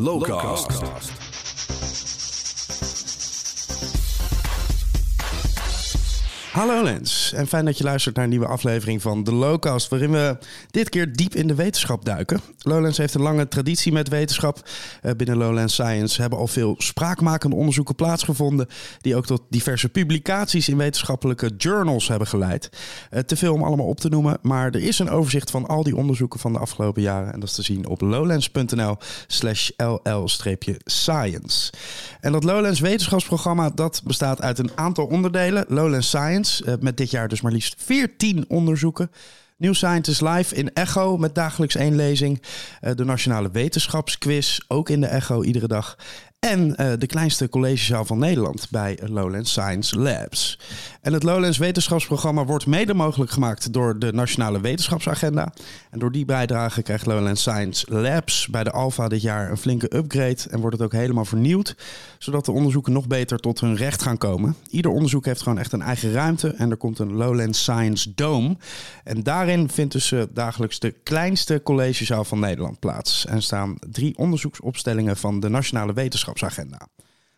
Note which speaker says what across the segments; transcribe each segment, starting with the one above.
Speaker 1: Lowcast. Hallo Lens, en fijn dat je luistert naar een nieuwe aflevering van de Lowcast, waarin we dit keer diep in de wetenschap duiken. Lowlands heeft een lange traditie met wetenschap. Uh, binnen Lowlands Science hebben al veel spraakmakende onderzoeken plaatsgevonden, die ook tot diverse publicaties in wetenschappelijke journals hebben geleid. Uh, te veel om allemaal op te noemen, maar er is een overzicht van al die onderzoeken van de afgelopen jaren en dat is te zien op lowlands.nl slash ll-science. En dat Lowlands wetenschapsprogramma dat bestaat uit een aantal onderdelen. Lowlands Science uh, met dit jaar dus maar liefst 14 onderzoeken. New Scientist Live in Echo met dagelijks één lezing. Uh, de Nationale Wetenschapsquiz, ook in de Echo iedere dag. En uh, de kleinste collegezaal van Nederland bij Lowlands Science Labs. En het Lowlands Wetenschapsprogramma wordt mede mogelijk gemaakt door de Nationale Wetenschapsagenda. En door die bijdrage krijgt Lowlands Science Labs bij de Alpha dit jaar een flinke upgrade. En wordt het ook helemaal vernieuwd, zodat de onderzoeken nog beter tot hun recht gaan komen. Ieder onderzoek heeft gewoon echt een eigen ruimte. En er komt een Lowlands Science Dome. En daarin vindt dus uh, dagelijks de kleinste collegezaal van Nederland plaats. En staan drie onderzoeksopstellingen van de Nationale Wetenschapsagenda.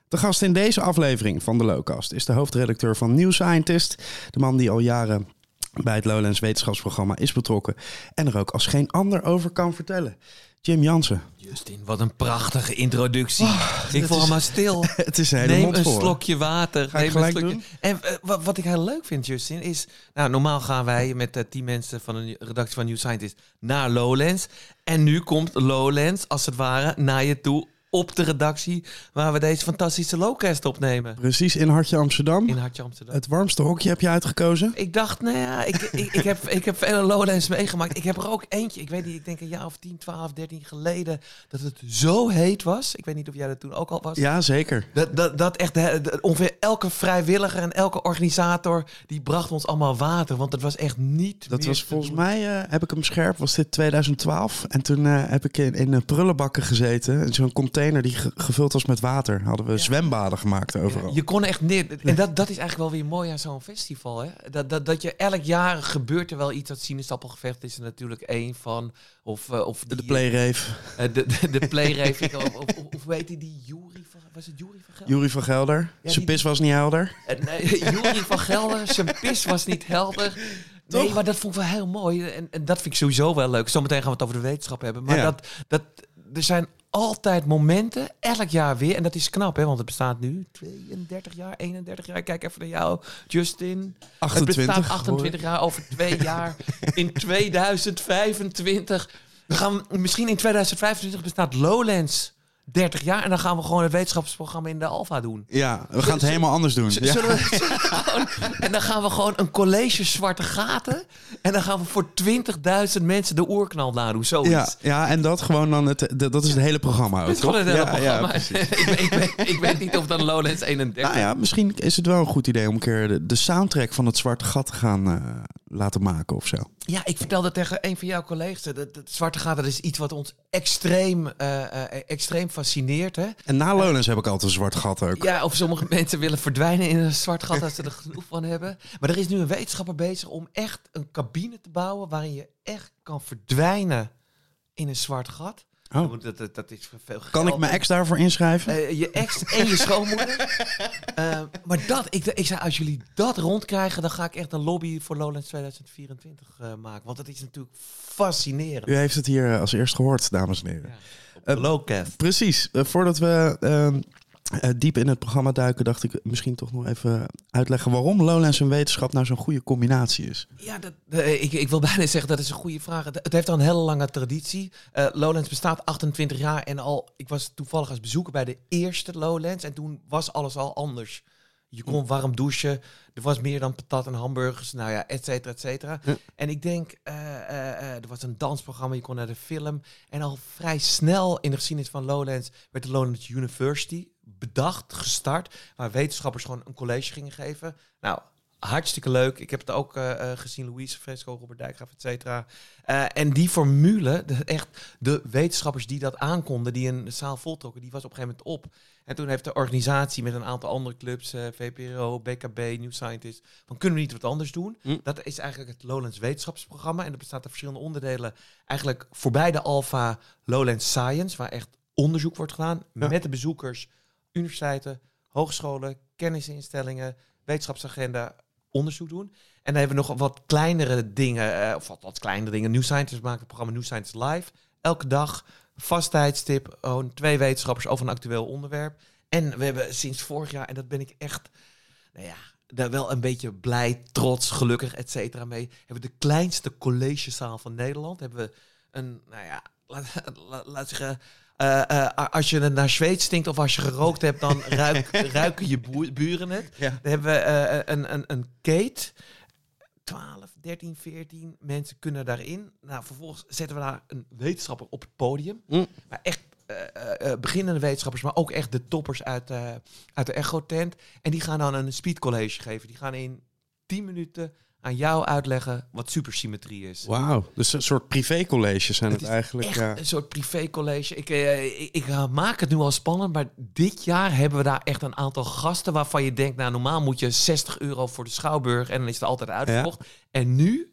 Speaker 1: De gast in deze aflevering van de Lowcast is de hoofdredacteur van New Scientist. De man die al jaren bij het Lowlands wetenschapsprogramma is betrokken. En er ook als geen ander over kan vertellen. Jim Jansen.
Speaker 2: Justin, wat een prachtige introductie. Oh, ik val is, maar stil.
Speaker 1: Het is een hele
Speaker 2: Neem
Speaker 1: een
Speaker 2: slokje water.
Speaker 1: Ga je
Speaker 2: Neem een
Speaker 1: slokje.
Speaker 2: Doen? En uh, wat, wat, ik heel leuk vind, Justin, is... Nou, normaal gaan wij met uh, tien mensen van de redactie van New Scientist naar Lowlands. En nu komt Lowlands, als het ware, naar je toe op de redactie waar we deze fantastische Lowcast opnemen.
Speaker 1: Precies, in Hartje Amsterdam.
Speaker 2: In Hartje Amsterdam.
Speaker 1: Het warmste hokje heb je uitgekozen?
Speaker 2: Ik dacht, nou ja, ik, ik, ik, heb, ik heb vele Lowlands meegemaakt. Ik heb er ook eentje, ik weet niet, ik denk een jaar of 10, 12, 13 geleden, dat het zo heet was. Ik weet niet of jij dat toen ook al was.
Speaker 1: Ja, zeker.
Speaker 2: Dat, dat, dat echt, ongeveer elke vrijwilliger en elke organisator, die bracht ons allemaal water. Want het was echt niet
Speaker 1: Dat was volgens doen. mij, uh, heb ik hem scherp, was dit 2012. En toen uh, heb ik in, in prullenbakken gezeten. Zo'n container die gevuld was met water. Hadden we ja. zwembaden gemaakt overal.
Speaker 2: Ja, je kon echt neer. En dat, dat is eigenlijk wel weer mooi aan zo'n festival. Hè? Dat, dat, dat je elk jaar gebeurt er wel iets. Dat sinaasappelgevecht is er natuurlijk één van. Of, uh, of
Speaker 1: die, de playrave.
Speaker 2: Uh, de, de, de playrave. of, of, weet je die Jury van... Was het Jury van Gelder?
Speaker 1: Jury van Gelder. Ja, zijn pis was niet helder.
Speaker 2: Uh, nee, Jury van Gelder. Zijn pis was niet helder. Toch? Nee, maar dat vond ik wel heel mooi. En, en dat vind ik sowieso wel leuk. Zometeen gaan we het over de wetenschap hebben. Maar ja. dat, dat, er zijn altijd momenten, elk jaar weer. En dat is knap, hè, want het bestaat nu 32 jaar, 31 jaar. Kijk even naar jou, Justin.
Speaker 1: 28.
Speaker 2: Het bestaat 28 hoor. jaar over twee jaar. In 2025. We gaan, misschien in 2025 bestaat Lowlands 30 jaar. En dan gaan we gewoon het wetenschapsprogramma in de Alfa doen.
Speaker 1: Ja, we gaan het helemaal anders doen.
Speaker 2: Z- ja. we, en dan gaan we gewoon een college zwarte gaten. En dan gaan we voor 20.000 mensen de oerknal nadoen. Zoiets.
Speaker 1: Ja, ja, en dat gewoon dan het, dat is het hele programma ook,
Speaker 2: Het
Speaker 1: toch?
Speaker 2: het hele
Speaker 1: ja,
Speaker 2: programma.
Speaker 1: Ja,
Speaker 2: ik, weet, ik, weet, ik, weet, niet of dan Lowlands 31...
Speaker 1: Nou ja, misschien is het wel een goed idee om een keer de, de soundtrack van het zwarte gat te gaan uh, laten maken of zo.
Speaker 2: Ja, ik vertelde tegen een van jouw collega's. Dat, dat zwarte gat, dat is iets wat ons extreem, uh, uh, extreem fascineert. Hè?
Speaker 1: En na Lowlands heb ik altijd een zwart gat ook.
Speaker 2: Ja, of sommige mensen willen verdwijnen in een zwart gat als ze er genoeg van hebben. Maar er is nu een wetenschapper bezig om echt een cabine te bouwen waarin je echt kan verdwijnen in een zwart gat.
Speaker 1: Oh.
Speaker 2: Dat, dat, dat is veel.
Speaker 1: Kan ik mijn ex daarvoor inschrijven?
Speaker 2: Uh, je ex en je schoonmoeder. uh, maar dat, ik, ik zei, als jullie dat rondkrijgen, dan ga ik echt een lobby voor Lowlands 2024 uh, maken. Want dat is natuurlijk fascinerend.
Speaker 1: U heeft het hier als eerst gehoord, dames en heren.
Speaker 2: Ja, Lowcast.
Speaker 1: Precies. voordat we ehm, uh, diep in het programma duiken, dacht ik misschien toch nog even uitleggen waarom Lowlands en wetenschap nou zo'n goede combinatie is.
Speaker 2: Ja, dat, uh, ik, ik, wil bijna zeggen dat is een goede vraag. Het, het heeft al een hele lange traditie. Uh, Lowlands bestaat 28 jaar en al, ik was toevallig als bezoeker bij de eerste Lowlands en toen was alles al anders. Je kon warm douchen. Er was meer dan patat en hamburgers. Nou ja, et cetera, et cetera. Ja. En ik denk, er was een dansprogramma. Je kon naar de film. En al vrij snel in de geschiedenis van Lowlands werd de Lowlands University bedacht, gestart. Waar wetenschappers gewoon een college gingen geven. Nou, hartstikke leuk. Ik heb het ook uh, gezien, Louise Fresco, Robert Dijkgraaf, et cetera. Uh, en die formule, de, echt de wetenschappers die dat aankonden, die een zaal voltrokken, die was op een gegeven moment op. En toen heeft de organisatie met een aantal andere clubs, uh, VPRO, BKB, New Scientist, van kunnen we niet wat anders doen?
Speaker 1: Hm.
Speaker 2: Dat is eigenlijk het Lowlands wetenschapsprogramma. En dat bestaat uit verschillende onderdelen. Eigenlijk voorbij de Alpha Lowlands Science, waar echt onderzoek wordt gedaan
Speaker 1: Ja.
Speaker 2: met de bezoekers, universiteiten, hogescholen, kennisinstellingen, wetenschapsagenda, onderzoek doen. En dan hebben we nog wat kleinere dingen, eh, of wat, wat kleinere dingen. New Scientist maakt het programma New Scientist Live. Elke dag, vast tijdstip, gewoon twee wetenschappers over een actueel onderwerp. En we hebben sinds vorig jaar, en dat ben ik echt, nou ja, daar wel een beetje blij, trots, gelukkig, et cetera mee. Hebben we de kleinste collegezaal van Nederland. Hebben we een, nou ja, laat, laat, laat zeggen, eh, eh, als je naar Zweeds stinkt of als je gerookt hebt, dan ruik, ruiken je buren het.
Speaker 1: Ja.
Speaker 2: Dan hebben we eh, een, een, een gate. 12, 13, 14 mensen kunnen daarin. Nou, vervolgens zetten we daar een wetenschapper op het podium.
Speaker 1: Mm.
Speaker 2: Maar echt beginnende wetenschappers, maar ook echt de toppers uit, uit de echo-tent. En die gaan dan een speedcollege geven. Die gaan in 10 minuten aan jou uitleggen wat supersymmetrie is.
Speaker 1: Wauw, dus een soort privécolleges zijn het, eigenlijk. Ja.
Speaker 2: een soort privécollege. Ik, eh, ik, ik eh, maak het nu al spannend, maar dit jaar hebben we daar echt een aantal gasten waarvan je denkt, nou normaal moet je 60 euro voor de Schouwburg en dan is het altijd uitverkocht. En nu,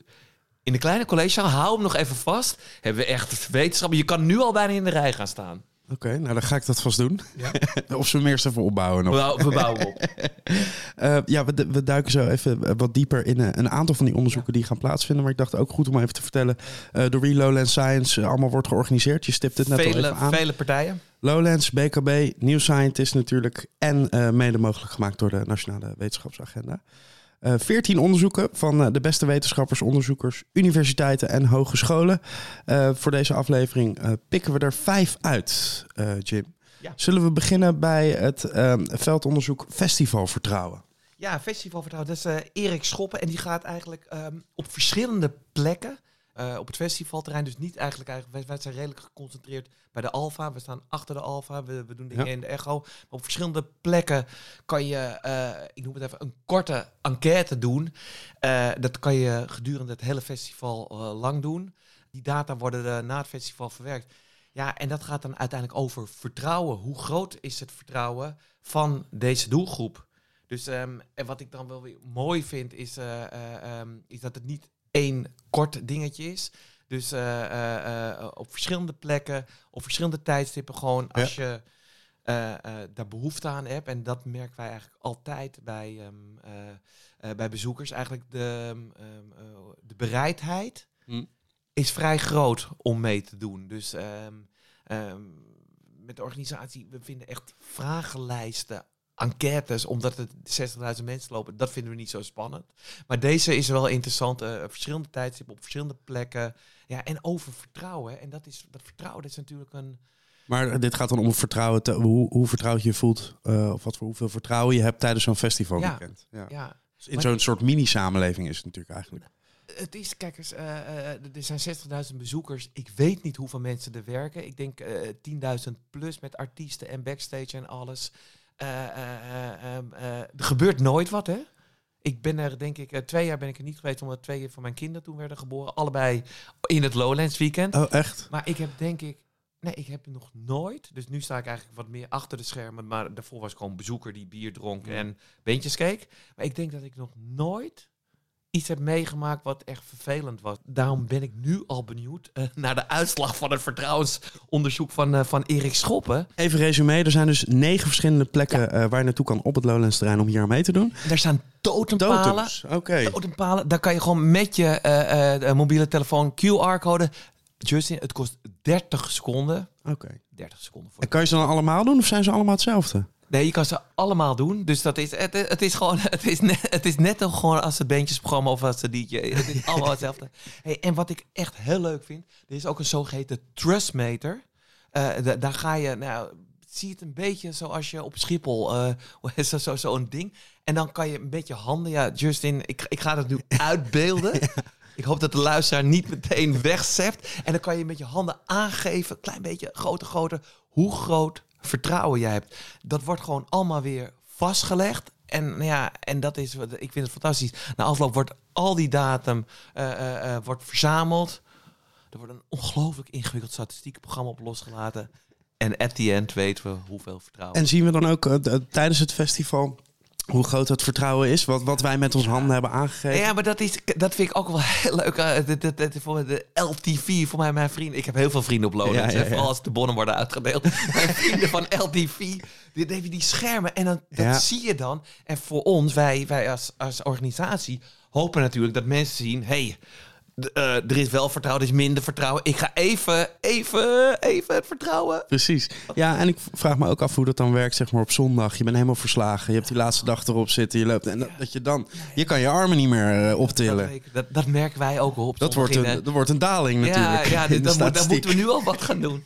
Speaker 2: in de kleine collegezaal, hou hem nog even vast, hebben we echt wetenschappen. Je kan nu al bijna in de rij gaan staan.
Speaker 1: Oké, nou dan ga ik dat vast doen.
Speaker 2: Ja.
Speaker 1: of ze hem eerst even opbouwen nog.
Speaker 2: We, we bouwen op.
Speaker 1: Eh, ja, we, we duiken zo even eh, wat dieper in eh, een aantal van die onderzoeken die gaan plaatsvinden. Maar ik dacht ook goed om even te vertellen eh, door wie Lowland Science allemaal wordt georganiseerd. Je stipt het net al
Speaker 2: Vele,
Speaker 1: even aan.
Speaker 2: vele partijen.
Speaker 1: Lowlands, BKB, New Scientist natuurlijk. En mede mogelijk gemaakt door de Nationale Wetenschapsagenda. Eh 14 onderzoeken van eh, de beste wetenschappers, onderzoekers, universiteiten en hogescholen. Eh, voor deze aflevering pikken we er vijf uit, Jim.
Speaker 2: Ja.
Speaker 1: Zullen we beginnen bij het eh, veldonderzoek Festivalvertrouwen?
Speaker 2: Ja, festivalvertrouwen. Dat is Erik Schoppen. En die gaat eigenlijk ehm, op verschillende plekken eh, op het festivalterrein. Dus niet eigenlijk, eigenlijk wij, wij zijn redelijk geconcentreerd bij de Alfa. We staan achter de Alfa. We, we doen dingen
Speaker 1: Ja.
Speaker 2: in de Echo. Maar op verschillende plekken kan je, eh, ik noem het even, een korte enquête doen. Eh, dat kan je gedurende het hele festival lang doen. Die data worden na het festival verwerkt. Ja, en dat gaat dan uiteindelijk over vertrouwen. Hoe groot is het vertrouwen van deze doelgroep? Dus ehm, en wat ik dan wel weer mooi vind, is, eh, eh, ehm, is dat het niet één kort dingetje is. Dus eh, eh, eh, op verschillende plekken, op verschillende tijdstippen, gewoon als je eh, eh, daar behoefte aan hebt. En dat merken wij eigenlijk altijd bij, ehm, eh, eh, bij bezoekers. Eigenlijk de, ehm, eh, de bereidheid
Speaker 1: Hm.
Speaker 2: is vrij groot om mee te doen. Dus ehm, ehm, met de organisatie, we vinden echt vragenlijsten, enquêtes, omdat het 60.000 mensen lopen. Dat vinden we niet zo spannend. Maar deze is wel interessant. eh, verschillende tijdstippen op verschillende plekken. Ja, en over vertrouwen. En dat, is, dat vertrouwen dat is natuurlijk een...
Speaker 1: Maar dit gaat dan om het vertrouwen, te- hoe, hoe vertrouwd je je voelt. eh, of wat voor hoeveel vertrouwen je hebt tijdens zo'n festivalweekend. Ja.
Speaker 2: Ja,
Speaker 1: Dus in zo'n soort mini-samenleving is het natuurlijk eigenlijk.
Speaker 2: Het is, kijk eens, eh, er zijn 60.000 bezoekers. Ik weet niet hoeveel mensen er werken. Ik denk eh 10.000 plus met artiesten en backstage en alles. Eh, eh, eh, er gebeurt nooit wat, hè? Ik ben er, denk ik, twee jaar ben ik er niet geweest, omdat twee van mijn kinderen toen werden geboren. Allebei in het Lowlands weekend.
Speaker 1: Oh, echt?
Speaker 2: Maar ik heb, denk ik, nee, ik heb nog nooit. Dus nu sta ik eigenlijk wat meer achter de schermen. Maar daarvoor was ik gewoon bezoeker die bier dronk
Speaker 1: Ja.
Speaker 2: en beentjes keek. Maar ik denk dat ik nog nooit iets heb meegemaakt wat echt vervelend was. Daarom ben ik nu al benieuwd eh, naar de uitslag van het vertrouwensonderzoek van, eh, van Erik Schoppen.
Speaker 1: Even resume, er zijn dus negen verschillende plekken eh, waar je naartoe kan op het Lowlands terrein om hier aan mee te doen.
Speaker 2: En daar staan totempalen.
Speaker 1: Oké.
Speaker 2: Totempalen. Daar kan je gewoon met je mobiele telefoon QR-code... Justin, het kost 30 seconden.
Speaker 1: Oké.
Speaker 2: 30 seconden voor
Speaker 1: En kan je ze dan allemaal doen of zijn ze allemaal hetzelfde?
Speaker 2: Nee, je kan ze allemaal doen. Dus dat is, het, het is gewoon, het is, net, het is net gewoon als het bandjesprogramma of als het DJ. Het is allemaal hetzelfde. Hey, en wat ik echt heel leuk vind, er is ook een zogeheten trustmeter. Da- daar ga je, nou, zie het een beetje zoals je op Schiphol, eh zo, zo, zo'n ding. En dan kan je een beetje handen, ja, Justin, ik, ik ga dat nu uitbeelden. Ik hoop dat de luisteraar niet meteen wegzeft. En dan kan je met je handen aangeven, klein beetje groter, groter, hoe groot vertrouwen jij hebt. Dat wordt gewoon allemaal weer vastgelegd. En nou ja, en dat is wat ik vind het fantastisch. Na afloop wordt al die datum eh, eh, eh, wordt verzameld. Er wordt een ongelooflijk ingewikkeld statistiekenprogramma op losgelaten. En at the end weten we hoeveel vertrouwen.
Speaker 1: En zien we dan ook tijdens het festival hoe groot het vertrouwen is, wat, wat wij met onze handen hebben aangegeven.
Speaker 2: Ja, maar dat, is, dat vind ik ook wel heel leuk. Uh, de, voor de LTV, voor mij mijn vrienden. Ik heb heel veel vrienden op Lowlands. Ja, ja, ja. Vooral als de bonnen worden uitgedeeld. mijn vrienden van LTV, die, die, die schermen. En dan, dat zie je dan. En voor ons, wij, wij als, als organisatie, hopen natuurlijk dat mensen zien... hey, uh, er is wel vertrouwen, er is minder vertrouwen. Ik ga even, even, even het vertrouwen.
Speaker 1: Precies. Ja, en ik vraag me ook af hoe dat dan werkt, zeg maar op zondag. Je bent helemaal verslagen. Je hebt die laatste dag erop zitten. Je loopt en dat, dat je dan, je kan je armen niet meer uh, optillen.
Speaker 2: Dat, dat, dat, merken wij ook op.
Speaker 1: Dat wordt een, dat wordt een daling natuurlijk.
Speaker 2: Ja, ja dan, moet, dan moeten we nu al wat gaan doen.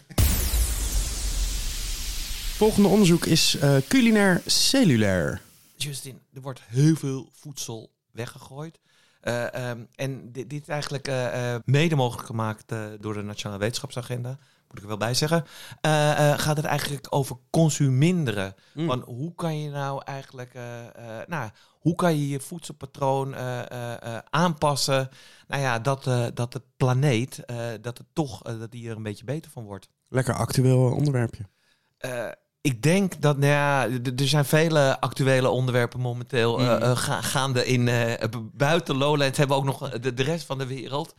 Speaker 1: Volgende onderzoek is uh, culinair cellulair.
Speaker 2: Justin, er wordt heel veel voedsel weggegooid. Uh, um, en dit, dit is eigenlijk uh, mede mogelijk gemaakt door de Nationale Wetenschapsagenda. Moet ik er wel bij zeggen. gaat het eigenlijk over consuminderen. Mm. Van hoe kan je nou eigenlijk, nou, hoe kan je je voedselpatroon aanpassen? Nou ja, dat, dat de planeet, dat het toch, dat die er een beetje beter van wordt.
Speaker 1: Lekker actueel onderwerpje.
Speaker 2: Ik denk dat, nou ja, er zijn vele actuele onderwerpen momenteel uh, uh, gaande in uh, buiten Lowlands. Hebben we ook nog de, de rest van de wereld.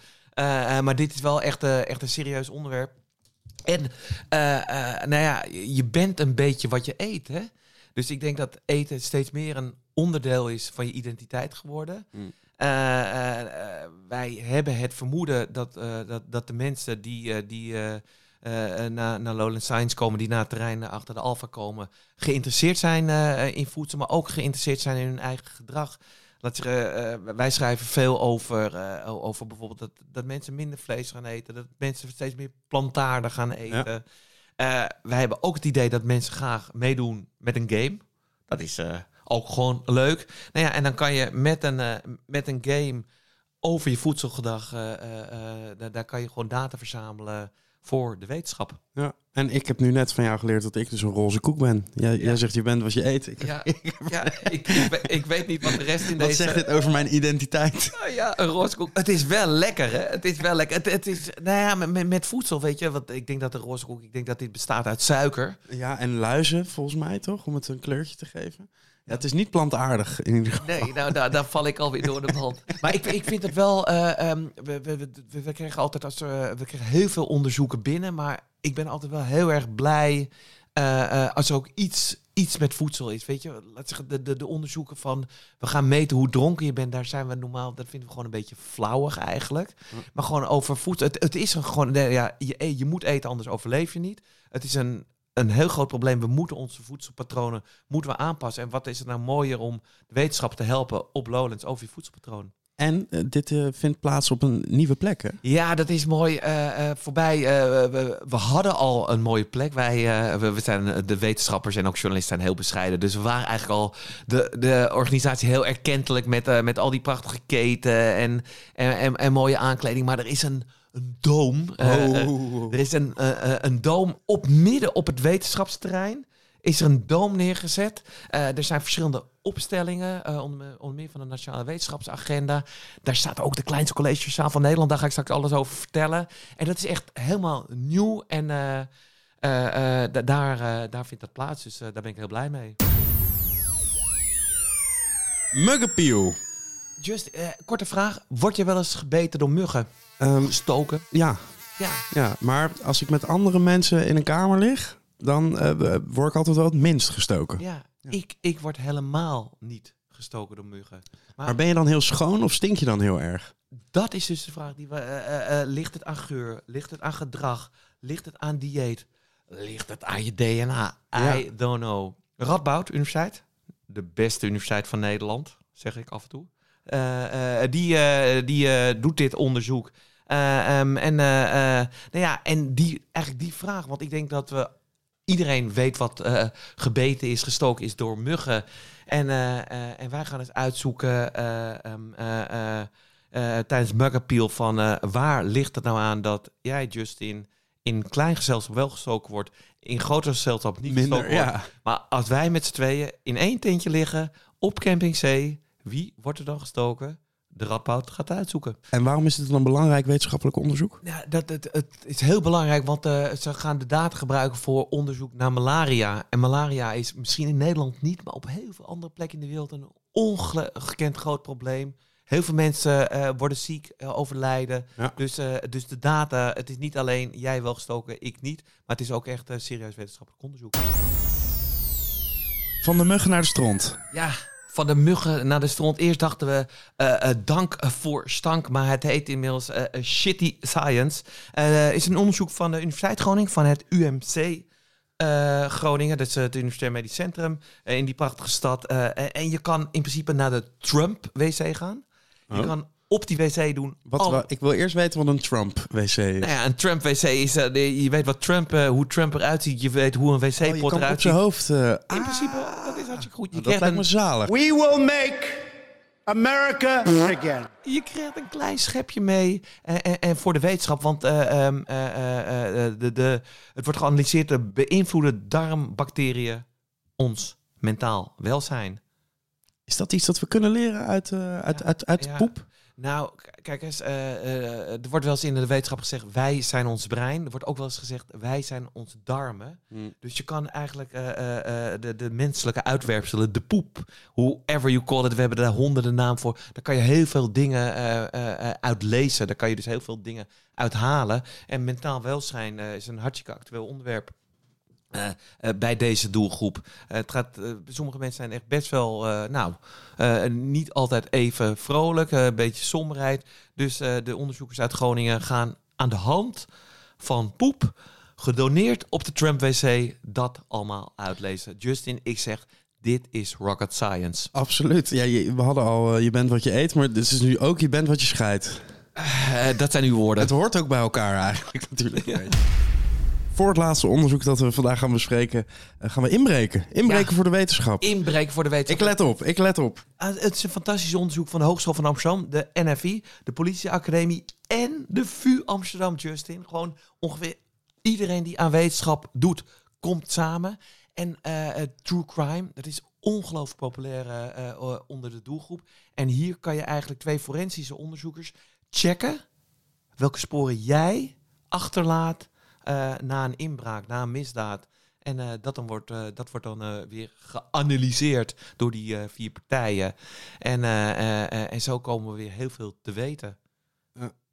Speaker 2: maar dit is wel echt, echt een serieus onderwerp. En nou ja, je bent een beetje wat je eet, hè? Dus ik denk dat eten steeds meer een onderdeel is van je identiteit geworden. Mm. wij hebben het vermoeden dat, dat, dat de mensen die, die naar, naar Lowland Science komen, die naar het terrein achter de Alfa komen, geïnteresseerd zijn in voedsel, maar ook geïnteresseerd zijn in hun eigen gedrag. Uh, wij schrijven veel over, over bijvoorbeeld dat, dat mensen minder vlees gaan eten, dat mensen steeds meer plantaardig gaan eten. Ja. wij hebben ook het idee dat mensen graag meedoen met een game. Dat is ook gewoon leuk. Nou ja, en dan kan je met een, met een game over je voedselgedrag, daar, daar kan je gewoon data verzamelen voor de wetenschap.
Speaker 1: Ja, en ik heb nu net van jou geleerd dat ik dus een roze koek ben. Jij, jij zegt je bent wat je eet.
Speaker 2: Ik, ja, ja ik, ik, weet niet wat de rest in
Speaker 1: wat
Speaker 2: deze...
Speaker 1: Wat zegt dit over mijn identiteit?
Speaker 2: Oh ja, een roze koek. Het is wel lekker, hè? Het is wel lekker. Het, het is, nou ja, met, met voedsel, weet je. Want ik denk dat de roze koek, ik denk dat dit bestaat uit suiker.
Speaker 1: Ja, en luizen, volgens mij, toch? Om het een kleurtje te geven. Ja, het is niet plantaardig in ieder geval.
Speaker 2: Nee, nou, daar, daar val ik alweer door de band. Maar ik, ik vind het wel... Uh, um, we, we, we, we, krijgen altijd als, uh, we krijgen heel veel onderzoeken binnen. Maar ik ben altijd wel heel erg blij uh, als er ook iets, iets met voedsel is. Weet je, laat zeggen, de, de, de onderzoeken van... We gaan meten hoe dronken je bent. Daar zijn we normaal... Dat vinden we gewoon een beetje flauwig eigenlijk. Maar gewoon over voedsel. Het, het is een gewoon... Ja, je, je moet eten, anders overleef je niet. Het is een een heel groot probleem. We moeten onze voedselpatronen moeten we aanpassen. En wat is het nou mooier om de wetenschap te helpen op Lowlands over je voedselpatroon?
Speaker 1: En uh, dit uh, vindt plaats op een nieuwe plek, hè?
Speaker 2: Ja, dat is mooi. Uh, voorbij, we, we, hadden al een mooie plek. Wij we, we, zijn, de wetenschappers en ook journalisten zijn heel bescheiden. Dus we waren eigenlijk al de, de organisatie heel erkentelijk met, met al die prachtige keten en, en, en, en mooie aankleding. Maar er is een een doom. Oh. er is een, een doom op midden op het wetenschapsterrein. Is er een doom neergezet. er zijn verschillende opstellingen, uh, onder, onder, meer van de Nationale Wetenschapsagenda. Daar staat ook de kleinste collegezaal van Nederland. Daar ga ik straks alles over vertellen. En dat is echt helemaal nieuw. En uh, daar, daar vindt dat plaats. Dus daar ben ik heel blij mee.
Speaker 1: Muggenpiel.
Speaker 2: Just, korte vraag. Word je wel eens gebeten door muggen? Um, Gestoken?
Speaker 1: Ja. ja. Ja, maar als ik met andere mensen in een kamer lig, dan word ik altijd wel het minst gestoken.
Speaker 2: Ja, ik, ik word helemaal niet gestoken door muggen.
Speaker 1: Maar, maar, ben je dan heel schoon of stink je dan heel erg?
Speaker 2: Dat is dus de vraag. Die we, uh, uh, ligt het aan geur? Ligt het aan gedrag? Ligt het aan dieet? Ligt het aan je DNA? I don't know. Radboud Universiteit, de beste universiteit van Nederland, zeg ik af en toe. Uh, die die doet dit onderzoek. Um, en, nou ja, en die, eigenlijk die vraag, want ik denk dat we iedereen weet wat uh, gebeten is, gestoken is door muggen. En, uh, uh, en wij gaan eens uitzoeken um, tijdens Mugappeal van waar ligt het nou aan dat jij, Justin, in klein gezelschap wel gestoken wordt, in groter gezelschap niet Minder, gestoken wordt. Ja. Maar als wij met z'n tweeën in één tentje liggen op Camping C, wie wordt er dan gestoken? de Radboud gaat uitzoeken.
Speaker 1: En waarom is dit dan belangrijk wetenschappelijk onderzoek?
Speaker 2: Ja, dat, het, het is heel belangrijk, want uh, ze gaan de data gebruiken voor onderzoek naar malaria. En malaria is misschien in Nederland niet, maar op heel veel andere plekken in de wereld een ongekend groot probleem. Heel veel mensen uh, worden ziek, uh, overlijden.
Speaker 1: Ja.
Speaker 2: Dus, uh, dus de data, het is niet alleen jij wel gestoken, ik niet. Maar het is ook echt serieus wetenschappelijk onderzoek.
Speaker 1: Van de muggen naar de stront.
Speaker 2: Ja, van de muggen naar de stront. Eerst dachten we uh, uh, dank voor stank, maar het heet inmiddels uh, Shitty Science. is een onderzoek van de Universiteit Groningen, van het UMC. Groningen, dat is het Universitair Medisch Centrum in die prachtige stad. en je kan in principe naar de Trump-wc gaan. Je
Speaker 1: Oh.
Speaker 2: kan op die wc doen.
Speaker 1: Wat,
Speaker 2: al-
Speaker 1: ik wil eerst weten wat een Trump-wc is.
Speaker 2: Nou ja, een Trump-wc is. eh, je weet wat Trump, eh, hoe Trump eruit ziet. Je weet hoe een
Speaker 1: Oh, je
Speaker 2: wc-pot
Speaker 1: op
Speaker 2: eruit
Speaker 1: zijn
Speaker 2: ziet.
Speaker 1: hoofd... eh,
Speaker 2: In
Speaker 1: ah,
Speaker 2: principe, dat is hartstikke goed. Je
Speaker 1: dat
Speaker 2: krijgt,
Speaker 1: lijkt me zalig.
Speaker 3: We will make America again.
Speaker 2: je krijgt een klein schepje mee. En, en, en voor de wetenschap, want eh, ehm, eh, eh, eh, de, de, het wordt geanalyseerd. De beïnvloeden darmbacteriën ons mentaal welzijn.
Speaker 1: Is dat iets dat we kunnen leren uit, eh, uit,
Speaker 2: Ja,
Speaker 1: uit, uit
Speaker 2: ja.
Speaker 1: poep?
Speaker 2: Nou, kijk eens, eh, eh, er wordt wel eens in de wetenschap gezegd, wij zijn ons brein. Er wordt ook wel eens gezegd, wij zijn onze darmen.
Speaker 1: Hmm.
Speaker 2: Dus je kan eigenlijk eh, de, de menselijke uitwerpselen, de poep, whoever you call it, we hebben daar honderden naam voor. Daar kan je heel veel dingen uit lezen. Daar kan je dus heel veel dingen uithalen. En mentaal welzijn is een hartstikke actueel onderwerp. Eh, eh, bij deze doelgroep. Eh, het gaat, sommige mensen zijn echt best wel, nou, niet altijd even vrolijk, een beetje somberheid. Dus de onderzoekers uit Groningen gaan aan de hand van poep, gedoneerd op de Trump WC, dat allemaal uitlezen. Justin, ik zeg, dit is rocket science.
Speaker 1: Absoluut. Ja, je, we hadden al je bent wat je eet, maar dit is nu ook je bent wat je scheidt.
Speaker 2: Dat zijn uw woorden.
Speaker 1: Het hoort ook bij elkaar eigenlijk natuurlijk. beetje. Voor het laatste onderzoek dat we vandaag gaan bespreken, eh, gaan we inbreken. Inbreken
Speaker 2: Ja.
Speaker 1: voor de wetenschap.
Speaker 2: Inbreken voor de
Speaker 1: Ik
Speaker 2: wetenschap.
Speaker 1: let op, ik let op.
Speaker 2: Ah, het is een fantastisch onderzoek van de Hogeschool van Amsterdam, de NFI, de Politieacademie en de VU Amsterdam, Justin. Gewoon ongeveer iedereen die aan wetenschap doet, komt samen. En eh, true crime, dat is ongelooflijk populair eh, onder de doelgroep. En hier kan je eigenlijk twee forensische onderzoekers checken welke sporen jij achterlaat eh, na een inbraak, na een misdaad. En eh, dat, dan wordt, eh, dat wordt dan eh, weer geanalyseerd door die eh, vier partijen. En, eh, eh, eh, en zo komen we weer heel veel te weten.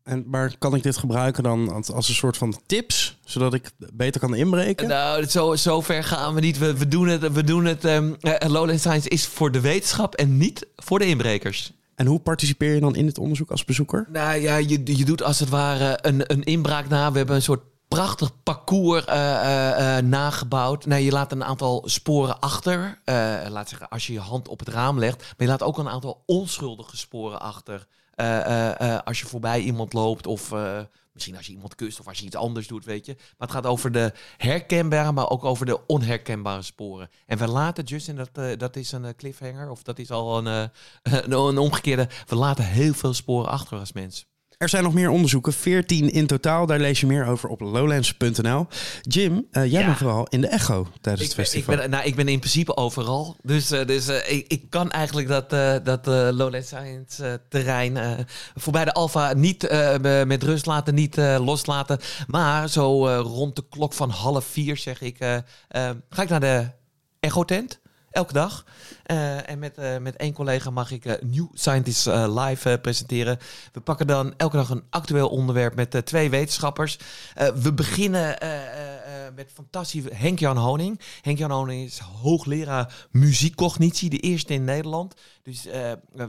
Speaker 1: En, maar kan ik dit gebruiken dan als, als een soort van tips, zodat ik beter kan inbreken?
Speaker 2: Nou, zo, zo ver gaan we niet. We, we doen het. We doen het ehm, eh, Lowland Science is voor de wetenschap en niet voor de inbrekers.
Speaker 1: En hoe participeer je dan in dit onderzoek als bezoeker?
Speaker 2: Nou ja, je, je doet als het ware een, een inbraak na. We hebben een soort prachtig parcours eh, eh, eh, nagebouwd. Nou, je laat een aantal sporen achter. Laat zeggen, als je je hand op het raam legt. Maar je laat ook een aantal onschuldige sporen achter. Als je voorbij iemand loopt of... Misschien als je iemand kust of als je iets anders doet, weet je. Maar het gaat over de herkenbare, maar ook over de onherkenbare sporen. En we laten, Justin, dat, dat is een cliffhanger, of dat is al een, een, een omgekeerde. We laten heel veel sporen achter als mens.
Speaker 1: Er zijn nog meer onderzoeken, 14 in totaal. Daar lees je meer over op lowlands.nl. Jim, eh, jij
Speaker 2: Ja.
Speaker 1: bent vooral in de Echo tijdens
Speaker 2: Ik
Speaker 1: het
Speaker 2: ben, ik,
Speaker 1: festival.
Speaker 2: ben, nou, ik ben in principe overal. Dus, eh, dus eh, ik, ik kan eigenlijk dat, dat eh, Lowland Science terrein voorbij de Alfa niet met rust laten, niet loslaten. Maar zo rond de klok van half vier zeg ik, ga ik naar de Echo tent. Elke dag. Eh, en met, eh, met één collega mag ik eh, New Scientist live presenteren. We pakken dan elke dag een actueel onderwerp met twee wetenschappers. We beginnen met fantastisch Henk-Jan Honing. Henk-Jan Honing is hoogleraar muziekcognitie, de eerste in Nederland. Dus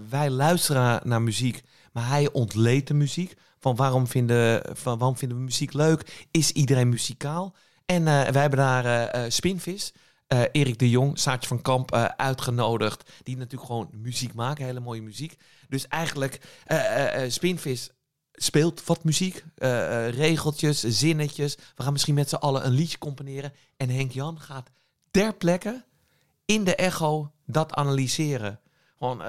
Speaker 2: wij luisteren naar muziek, maar hij ontleedt de muziek. Van waarom vinden, van waarom vinden we muziek leuk? Is iedereen muzikaal? En wij hebben daar Spinvis, eh, Erik de Jong, Saartje van Kamp eh, uitgenodigd. Die natuurlijk gewoon muziek maken, hele mooie muziek. Dus eigenlijk, eh, Spinvis speelt wat muziek. regeltjes, zinnetjes. We gaan misschien met z'n allen een liedje componeren. En Henk Jan gaat ter plekke in de echo dat analyseren. Gewoon,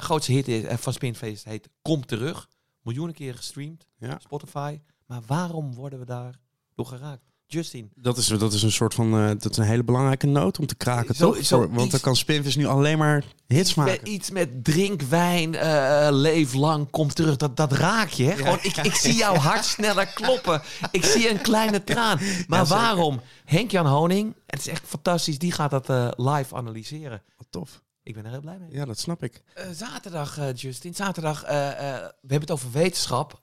Speaker 2: grootste hit van Spinfeest heet Kom Terug. Miljoenen keren gestreamd.
Speaker 1: Ja.
Speaker 2: Spotify. Maar waarom worden we daar door geraakt? Justin.
Speaker 1: Dat is, dat is een soort van, eh, dat is een hele belangrijke noot om te kraken,
Speaker 2: Zo-
Speaker 1: toch?
Speaker 2: zo
Speaker 1: Voor- want dan kan Spinvis nu alleen maar hits
Speaker 2: Met,
Speaker 1: maken.
Speaker 2: iets met drink wijn, eh, leef lang, kom terug. Dat, dat raak je. Hè? Gewoon, ik, ik zie jouw hart sneller kloppen. Ik zie een kleine traan. Maar waarom? Henk-Jan Honing, het is echt fantastisch, die gaat dat eh, live analyseren.
Speaker 1: Wat tof.
Speaker 2: Ik ben er heel blij mee.
Speaker 1: Ja, dat snap ik.
Speaker 2: Zaterdag, Justin. Zaterdag, we hebben het over wetenschap.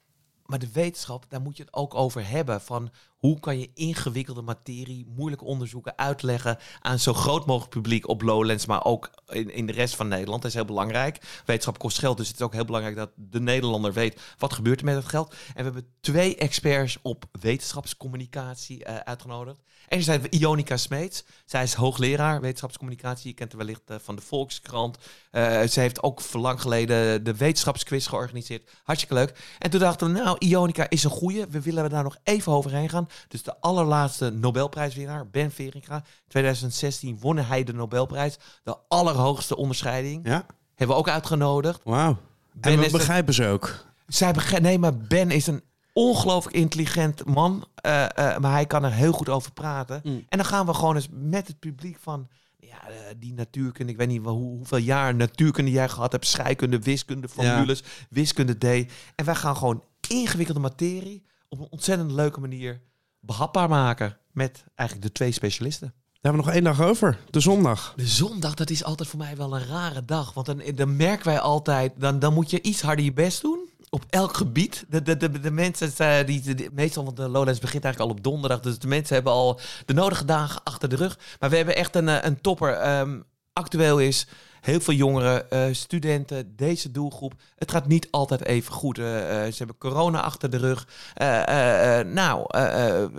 Speaker 2: Maar de wetenschap, daar moet je het ook over hebben. Van hoe kan je ingewikkelde materie, moeilijke onderzoeken uitleggen aan zo groot mogelijk publiek op Lowlands, maar ook in, in de rest van Nederland. Dat is heel belangrijk. Wetenschap kost geld, dus het is ook heel belangrijk dat de Nederlander weet wat gebeurt er met het geld. En we hebben twee experts op wetenschapscommunicatie eh, uitgenodigd. Enerzijds Ionica Smeets. Zij is hoogleraar wetenschapscommunicatie. Je kent haar wellicht eh, van de Volkskrant. Eh, ze heeft ook voor lang geleden de wetenschapsquiz georganiseerd. Hartstikke leuk. En toen dachten we, nou, Ionica is een goeie. We willen daar nog even overheen gaan. Dus de allerlaatste Nobelprijswinnaar, Ben Veringa. 2016 won hij de Nobelprijs. De allerhoogste onderscheiding.
Speaker 1: Ja,
Speaker 2: Hebben we ook uitgenodigd.
Speaker 1: wauw.
Speaker 2: Ben
Speaker 1: En we begrijpen ze ook.
Speaker 2: zij begrijpt, nee, maar Ben is een ongelooflijk intelligent man. eh, eh, maar hij kan er heel goed over praten.
Speaker 1: Mm.
Speaker 2: En dan gaan we gewoon eens met het publiek van... Ja, eh, die natuurkunde, ik weet niet wel hoe, hoeveel jaar natuurkunde jij gehad hebt. Scheikunde, wiskunde, formules, wiskunde D. En wij gaan gewoon ingewikkelde materie op een ontzettend leuke manier behapbaar maken. Met eigenlijk de twee specialisten.
Speaker 1: Daar hebben we nog één dag over. De zondag.
Speaker 2: De zondag, dat is altijd voor mij wel een rare dag. Want dan, dan merken wij altijd, dan, dan moet je iets harder je best doen. Op elk gebied. De, de, de, mensen, eh, die, meestal, want de Lowlands begint eigenlijk al op donderdag. Dus de mensen hebben al de nodige dagen achter de rug. Maar we hebben echt een, eh, een topper. Ehm, actueel is heel veel jongeren, eh, studenten, deze doelgroep. Het gaat niet altijd even goed. Ze hebben corona achter de rug. Nou,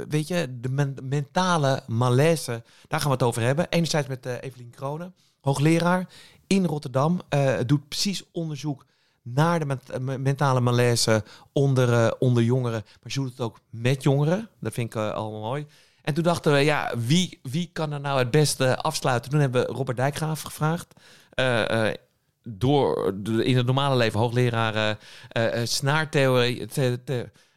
Speaker 2: weet je, de men- mentale malaise, daar gaan we het over hebben. Enerzijds met Evelien Kronen, hoogleraar in Rotterdam. doet precies onderzoek naar de ment- eh, me- mentale malaise onder, eh, onder jongeren. Maar ze doet het ook met jongeren. Dat vind ik eh, allemaal mooi. En toen dachten we, ja, wie, wie kan er nou het beste afsluiten? Toen hebben we Robert Dijkgraaf gevraagd. Eh, eh, door in het normale leven hoogleraar eh, eh, eh, snaartheorie. te-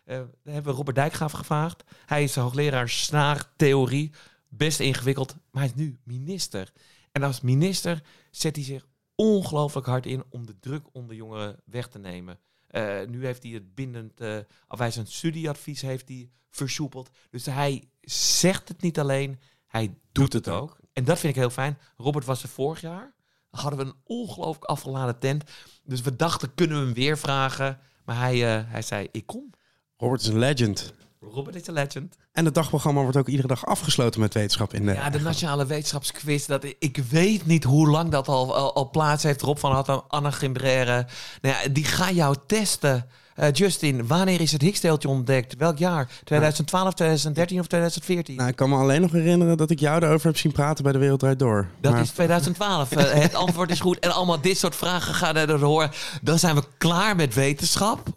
Speaker 2: eh, hebben we Robert Dijkgraaf gevraagd. Hij is hoogleraar snaartheorie. Best ingewikkeld, maar hij is nu minister. En als minister zet hij zich ongelooflijk hard in om de druk onder jongeren weg te nemen. Eh, nu heeft hij het bindend, eh of hij zijn studieadvies heeft hij versoepeld. Dus hij zegt het niet alleen, hij doet, het
Speaker 1: het
Speaker 2: ook. En dat vind ik heel fijn. Robert was er vorig jaar. Hadden we een ongelooflijk afgeladen tent. Dus we dachten, kunnen we hem weer vragen? Maar hij, eh, hij zei, ik kom.
Speaker 1: Robert is een legend.
Speaker 2: Robert is een legend.
Speaker 1: En het dagprogramma wordt ook iedere dag afgesloten met wetenschap in de...
Speaker 2: Ja, de Nationale Wetenschapsquiz. Dat, ik weet niet hoe lang dat al, al, al plaats heeft. Rob van Hattem, Anna Gimbrère. Nou ja, die gaan jou testen. Eh, Justin, wanneer is het Higgsdeeltje ontdekt? Welk jaar? 2012, 2013 of 2014?
Speaker 1: Nou, ik kan me alleen nog herinneren dat ik jou daarover heb zien praten bij de Wereld Draait Door.
Speaker 2: Dat
Speaker 1: Maar-
Speaker 2: is 2012. Eh, het antwoord is goed. En allemaal dit soort vragen gaan er door horen. Dan zijn we klaar met wetenschap.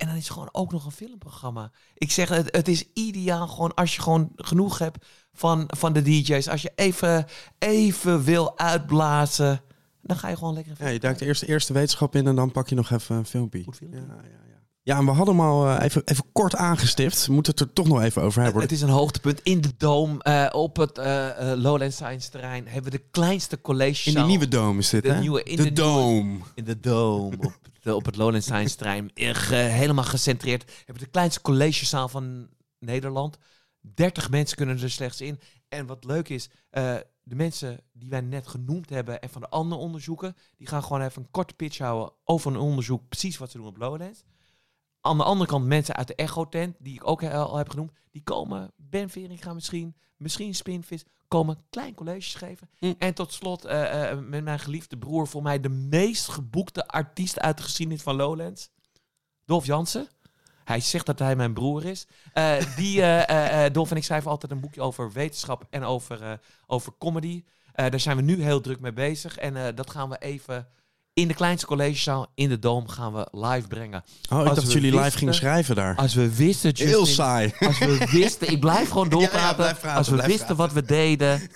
Speaker 2: En dan is het gewoon ook nog een filmprogramma. Ik zeg, het, het is ideaal gewoon als je gewoon genoeg hebt van, van de DJ's. Als je even, even wil uitblazen, dan ga je gewoon lekker...
Speaker 1: Ja, je duikt eerst de eerste wetenschap in en dan pak je nog even een filmpje.
Speaker 2: Goed filmpje.
Speaker 1: Ja, ja, ja. Ja, en we hadden hem al eh, even, even kort aangestipt. We moeten het er toch nog even over hebben.
Speaker 2: Het is een hoogtepunt in de Doom. eh, op het eh, eh, Lowland Science terrein hebben we de kleinste college
Speaker 1: in die nieuwe dome is dit,
Speaker 2: De
Speaker 1: hè?
Speaker 2: nieuwe- in
Speaker 1: de,
Speaker 2: de nieuwe-
Speaker 1: dome.
Speaker 2: in de Dome op, de, op het Lowland Science terrein. Helemaal gecentreerd. We hebben de kleinste collegezaal van Nederland. 30 mensen kunnen er slechts in. En wat leuk is, de mensen die wij net genoemd hebben en van de andere onderzoeken, die gaan gewoon even een korte pitch houden over een onderzoek, precies wat ze doen op Lowlands. Aan de andere kant mensen uit de Echo-tent, die ik ook al heb genoemd, die komen, Ben Veringa misschien, misschien Spinvis, komen klein colleges geven.
Speaker 1: Hm.
Speaker 2: En tot slot, eh, eh, met mijn geliefde broer, voor mij de meest geboekte artiest uit de geschiedenis van Lowlands, Dolf Jansen. Hij zegt dat hij mijn broer is. Eh, die, Dolf en ik schrijven altijd een boekje over wetenschap en over, over comedy. Daar zijn we nu heel druk mee bezig. En dat gaan we even in de kleinste collegezaal in de Dome gaan we live brengen.
Speaker 1: Oh, ik
Speaker 2: Als
Speaker 1: dacht dat jullie live gingen schrijven daar.
Speaker 2: Als we wisten, Justin,
Speaker 1: Heel saai.
Speaker 2: als we wisten, ik blijf gewoon doorpraten.
Speaker 1: Ja, ja, blijf praten,
Speaker 2: als we wisten wat we deden,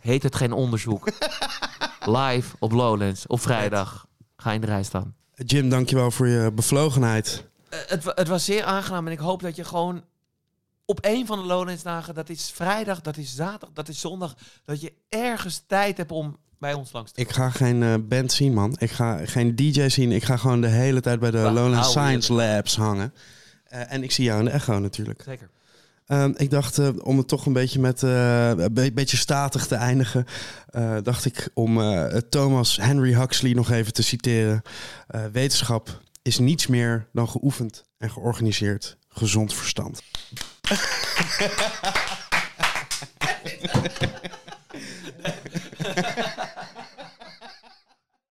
Speaker 2: heet het geen onderzoek. Live op Lowlands op vrijdag. Ga in de rij staan.
Speaker 1: Jim, dankjewel voor je bevlogenheid.
Speaker 2: Eh, het, het was zeer aangenaam en ik hoop dat je gewoon op een van de Lowlands dagen, dat is vrijdag, dat is zaterdag, dat is zondag, dat je ergens tijd hebt om bij ons langs
Speaker 1: Ik ga geen eh, band zien, man. Ik ga geen DJ zien. Ik ga gewoon de hele tijd bij de Lowland
Speaker 2: je
Speaker 1: Science? Labs hangen. Eh, en ik zie jou in de Echo natuurlijk.
Speaker 2: Zeker.
Speaker 1: Ehm, ik dacht, eh, om het toch een beetje met een be- beetje statig te eindigen, dacht ik om Thomas Henry Huxley nog even te citeren. Wetenschap is niets meer dan geoefend en georganiseerd gezond verstand.